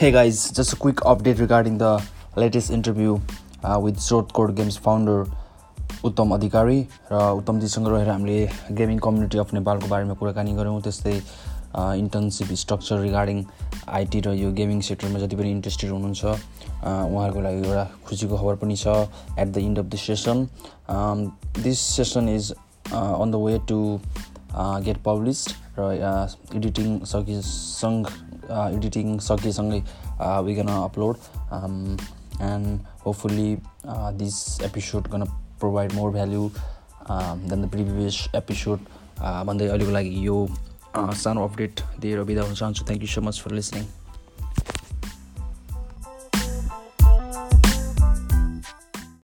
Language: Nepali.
Hey guys, just a quick update regarding the latest interview uh, with Games founder उत्तम अधिकारी र उत्तमजीसँग रहेर हामीले गेमिङ कम्युनिटी अफ नेपालको बारेमा कुराकानी गऱ्यौँ त्यस्तै इन्टर्नसिप स्ट्रक्चर रिगार्डिङ आइटी र यो गेमिङ सेक्टरमा जति पनि इन्ट्रेस्टेड हुनुहुन्छ उहाँहरूको लागि एउटा खुसीको खबर पनि छ at the end of the session this session is on the way to get published र एडिटिङ सकिसँग editing सकेसँगै we gonna upload and hopefully this episode gonna provide more value than the previous episode भन्दै अहिलेको लागि यो सानो अपडेट दिएर बिदा हुन चाहन्छु thank you so much for listening